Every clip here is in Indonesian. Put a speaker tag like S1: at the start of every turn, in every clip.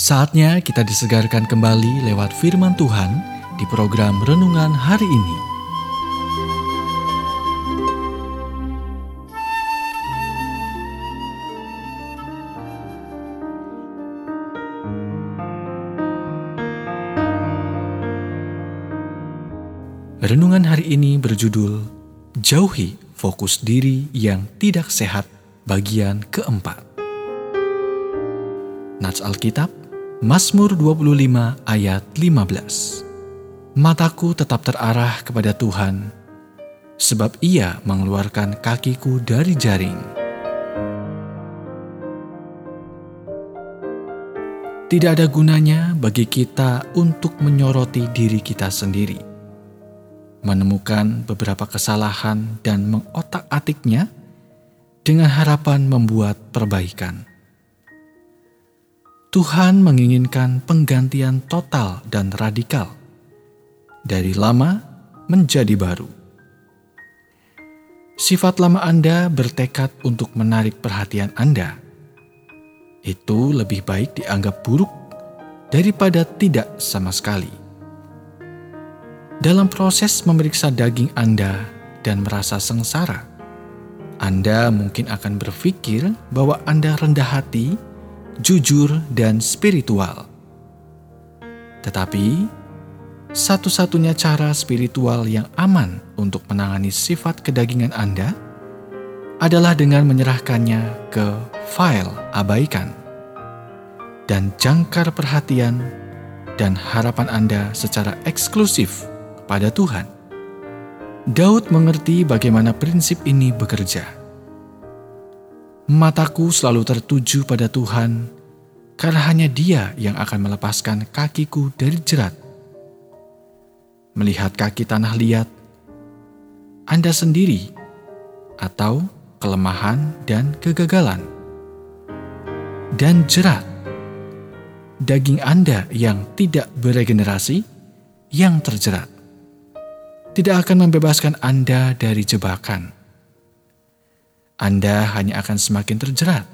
S1: Saatnya kita disegarkan kembali lewat firman Tuhan di program renungan hari ini. Renungan hari ini berjudul Jauhi Fokus Diri yang Tidak Sehat bagian keempat. Nats Alkitab Mazmur 25 ayat 15 Mataku tetap terarah kepada Tuhan, sebab ia mengeluarkan kakiku dari jaring. Tidak ada gunanya bagi kita untuk menyoroti diri kita sendiri, menemukan beberapa kesalahan dan mengotak-atiknya dengan harapan membuat perbaikan. Tuhan menginginkan penggantian total dan radikal dari lama menjadi baru. Sifat lama Anda bertekad untuk menarik perhatian Anda. Itu lebih baik dianggap buruk daripada tidak sama sekali. Dalam proses memeriksa daging Anda dan merasa sengsara, Anda mungkin akan berpikir bahwa Anda rendah hati jujur, dan spiritual. Tetapi, satu-satunya cara spiritual yang aman untuk menangani sifat kedagingan Anda adalah dengan menyerahkannya ke file abaikan dan jangkar perhatian dan harapan Anda secara eksklusif pada Tuhan. Daud mengerti bagaimana prinsip ini bekerja Mataku selalu tertuju pada Tuhan, karena hanya Dia yang akan melepaskan kakiku dari jerat. Melihat kaki tanah liat, Anda sendiri, atau kelemahan dan kegagalan, dan jerat daging Anda yang tidak beregenerasi, yang terjerat, tidak akan membebaskan Anda dari jebakan anda hanya akan semakin terjerat.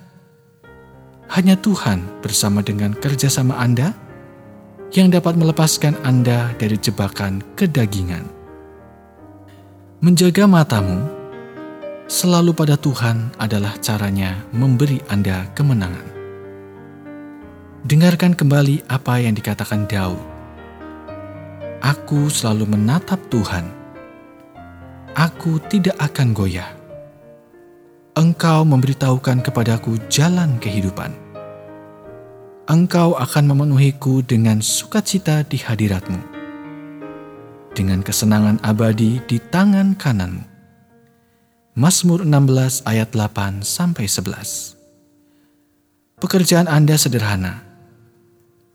S1: Hanya Tuhan bersama dengan kerjasama Anda yang dapat melepaskan Anda dari jebakan kedagingan. Menjaga matamu selalu pada Tuhan adalah caranya memberi Anda kemenangan. Dengarkan kembali apa yang dikatakan Daud. Aku selalu menatap Tuhan. Aku tidak akan goyah. Engkau memberitahukan kepadaku jalan kehidupan. Engkau akan memenuhiku dengan sukacita di hadiratmu, dengan kesenangan abadi di tangan kananmu. Mazmur 16 ayat 8 sampai 11. Pekerjaan Anda sederhana,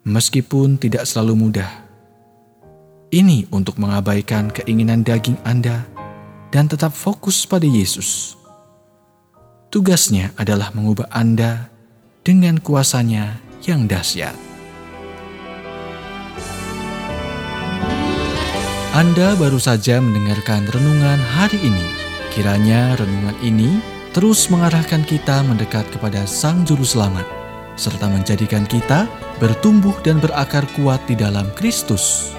S1: meskipun tidak selalu mudah. Ini untuk mengabaikan keinginan daging Anda dan tetap fokus pada Yesus Tugasnya adalah mengubah Anda dengan kuasanya yang dahsyat. Anda baru saja mendengarkan renungan hari ini. Kiranya renungan ini terus mengarahkan kita mendekat kepada Sang Juru Selamat, serta menjadikan kita bertumbuh dan berakar kuat di dalam Kristus.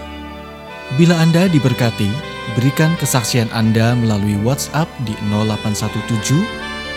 S1: Bila Anda diberkati, berikan kesaksian Anda melalui WhatsApp di 0817